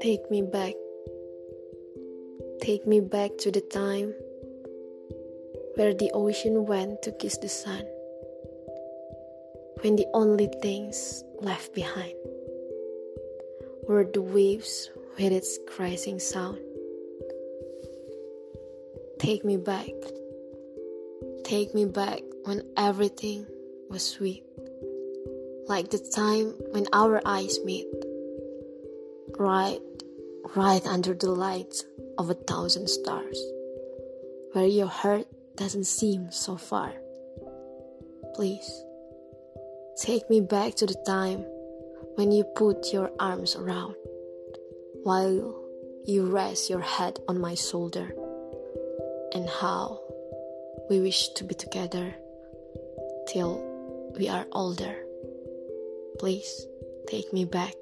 Take me back. Take me back to the time where the ocean went to kiss the sun. When the only things left behind were the waves with its crashing sound. Take me back. Take me back when everything was sweet. Like the time when our eyes meet. Right right under the light of a thousand stars, where your heart doesn't seem so far. Please, take me back to the time when you put your arms around, while you rest your head on my shoulder, and how we wish to be together till we are older. Please take me back.